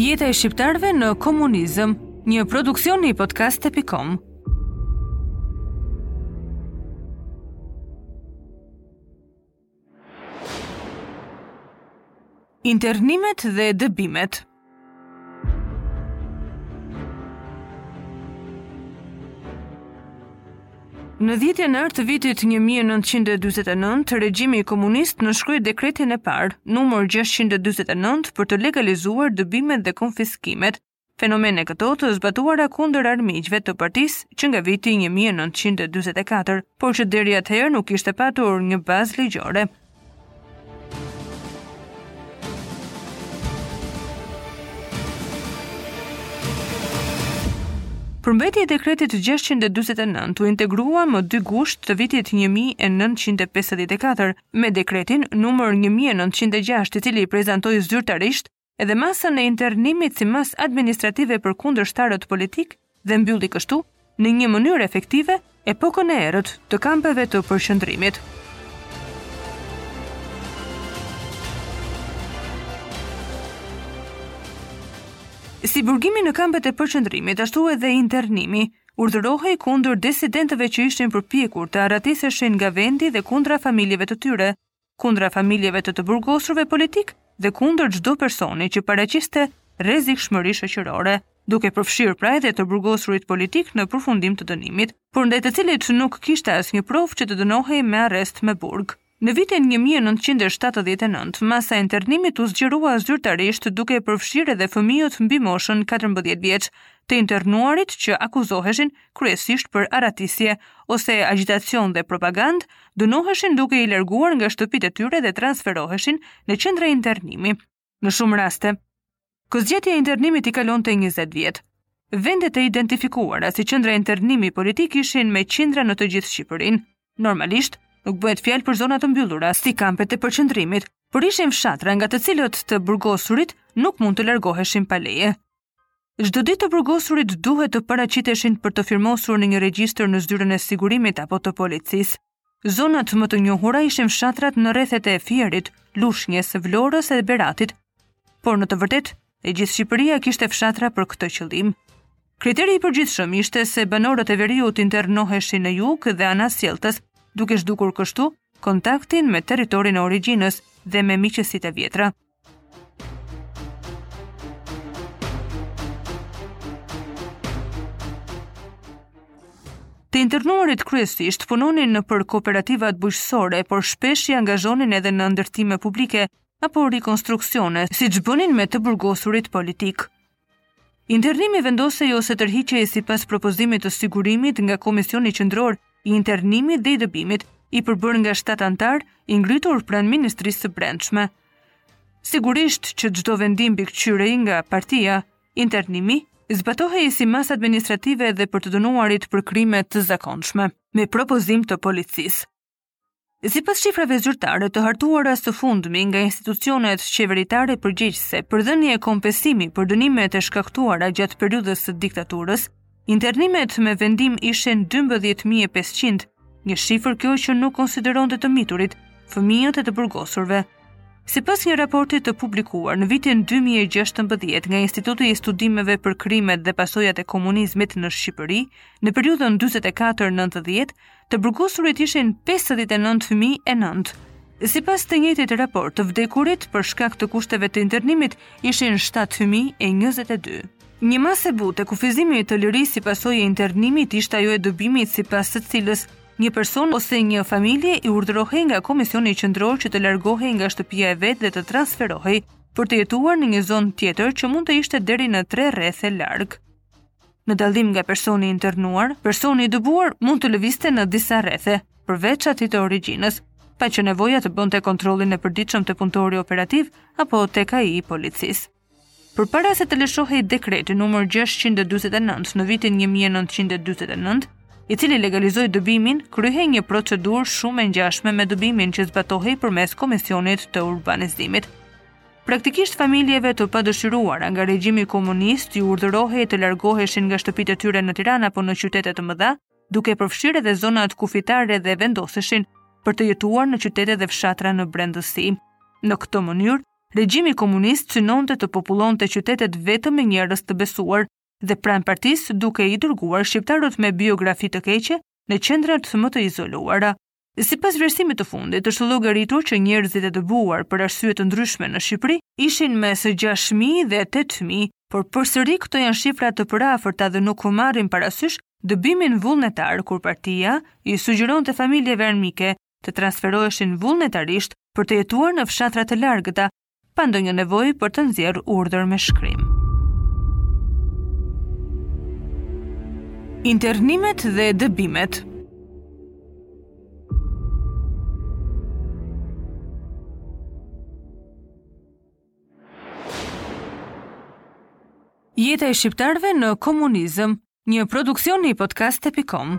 Jeta e shqiptarëve në komunizëm, një produksion i podcast.com. Internimet dhe dëbimet. Në 10 janar të vitit 1949, regjimi komunist nënshkroi dekretin e parë, numër 649 për të legalizuar dëbimet dhe konfiskimet, fenomene këto të zbatuara kundër armiqve të partisë që nga viti 1944, por që deri atëherë nuk ishte patur një bazë ligjore. Përmbajtja i dekretit gjashtëqind e dyzet e nëntë u integrua më dy gusht të vitit një mijë e nëntëqind e pesëdhjetë e katër me dekretin numër një mijë e nëntëqind e gjashtë i cili prezantoi zyrtarisht edhe masën e internimit si masë administrative për kundërshtarët politikë dhe mbylli kështu në një mënyrë efektive epokën e errët të kampeve të përqendrimit. Si burgimi në kampet e përqendrimit, ashtu edhe internimi, urdhërohej kundër disidentëve që ishin përpjekur të arratiseshin nga vendi dhe kundra familjeve të tyre, kundra familjeve të të burgosurve politikë dhe kundër çdo personi që paraqiste rrezikshmëri shoqërore, duke përfshirë pra edhe të burgosurit politikë në përfundim të dënimit, por ndaj të cilit nuk kishte asnjë provë që të dënohej me arrest me burg. Në vitin një mijë e nëntëqind e shtatëdhjetë e nëntë, masa e internimit u zgjerua zyrtarisht duke përfshirë edhe fëmijët mbi moshën katërmbëdhjetë vjeç, të internuarit që akuzoheshin kryesisht për arratisje ose agjitacion dhe propagandë, dënoheshin duke i larguar nga shtëpitë e tyre dhe transferoheshin në qendra internimi. Në shumë raste, kohëzgjatja e internimit i kalonte 20 vjet. Vendet e identifikuara si qendra internimi politik ishin me qindra në të gjithë Shqipërinë. Normalisht, nuk bëhet fjalë për zona të mbyllura si kampet e përqendrimit, por ishin fshatra nga të cilët të burgosurit nuk mund të largoheshin pa leje. Çdo ditë të burgosurit duhet të paraqiteshin për të firmosur në një regjistër në Zyrën e Sigurimit apo të Policisë. Zonat më të njohura ishin fshatrat në rrethet e Fierit, Lushnjes, Vlorës e Beratit. Por në të vërtetë, e gjithë Shqipëria kishte fshatra për këtë qëllim. Kriteri i përgjithshëm ishte se banorët e veriut internoheshin në jug dhe anasjelltas, duke zhdukur kështu kontaktin me territorin e origjinës dhe me miqësitë e vjetra. Të internuarit kryesisht punonin nëpër kooperativat bujqësore, por shpesh i angazhonin edhe në ndërtime publike apo rikonstruksione, siç bënin me të burgosurit politikë. Internimi vendosej ose tërhiqej sipas propozimit të sigurimit nga Komisioni Qendror i Internimit dhe i Dëbimit, i përbërë nga shtatë anëtarë, i ngritur pranë Ministrisë së Brendshme. Sigurisht që çdo vendim mbikëqyrej nga partia, internimi zbatohej si masë administrative dhe për të dënuarit për krime të zakonshme, me propozim të policisë. Sipas shifrave zyrtare të hartuara së fundmi nga institucionet qeveritare përgjegjëse për dhënie kompensimi për dënimet e shkaktuara gjatë periudhës së diktaturës, internimet me vendim ishin 12500, një shifër kjo që nuk konsideronte të miturit, fëmijët e të burgosurve. Sipas një raporti të publikuar në vitin 2016 nga Instituti i Studimeve për Krimet dhe Pasojat e Komunizmit në Shqipëri, në periudhën 44-90, Të burgosurit ishin 59 mijë e nëntë. Sipas të njëjtit raport, të vdekurit për shkak të kushteve të internimit ishin 7 mijë e 22. Një masë e butë e kufizimi të lirisë si pasojë e internimit ishte ajo e dëbimit sipas së cilës një person ose një familje i urdhërohej nga Komisioni Qendror që të largohej nga shtëpia e vet dhe të transferohej për të jetuar në një zonë tjetër që mund të ishte deri në tre rrethe larg. Në dallim nga personi i internuar, personi i dëbuar mund të lëvizte në disa rrethe, përveç atij të origjinës, pa qenë nevoja të bënte kontrollin e përditshëm te punëtori operativ apo tek ai i policisë. Përpara se të lëshohej dekreti numër 649 në vitin 1949, i cili legalizoi dëbimin, kryhej një procedurë shumë e ngjashme me dëbimin që zbatohej përmes Komisionit të Urbanizimit. Praktikisht familjeve të padëshiruara nga regjimi komunist iu urdhërohej të largoheshin nga shtëpitë e tyre në Tiranë apo në qytete të mëdha, duke përfshirë edhe zonat kufitare dhe vendoseshin për të jetuar në qytete dhe fshatra në brendësi. Në këtë mënyrë, regjimi komunist synonte të popullonte qytetet vetëm me njerëz të besuar dhe pranë partisë duke i dërguar shqiptarët me biografi të keqe në qendrat më të izoluara. Sipas vlerësimit të fundit, është llogaritur që njerëzit e dëbuar për arsye të ndryshme në Shqipëri ishin mes gjashtë mijë dhe tetë mijë, por përsëri këto janë shifra të përafërta dhe nuk marrin parasysh dëbimin vullnetar kur partia i sugjeronte familjeve armike të transferoheshin vullnetarisht për të jetuar në fshatra të largëta pa ndonjë nevojë për të nxjerrë urdhër me shkrim. Internimet dhe dëbimet Jeta e shqiptarëve në komunizëm Një produksion i podcast.com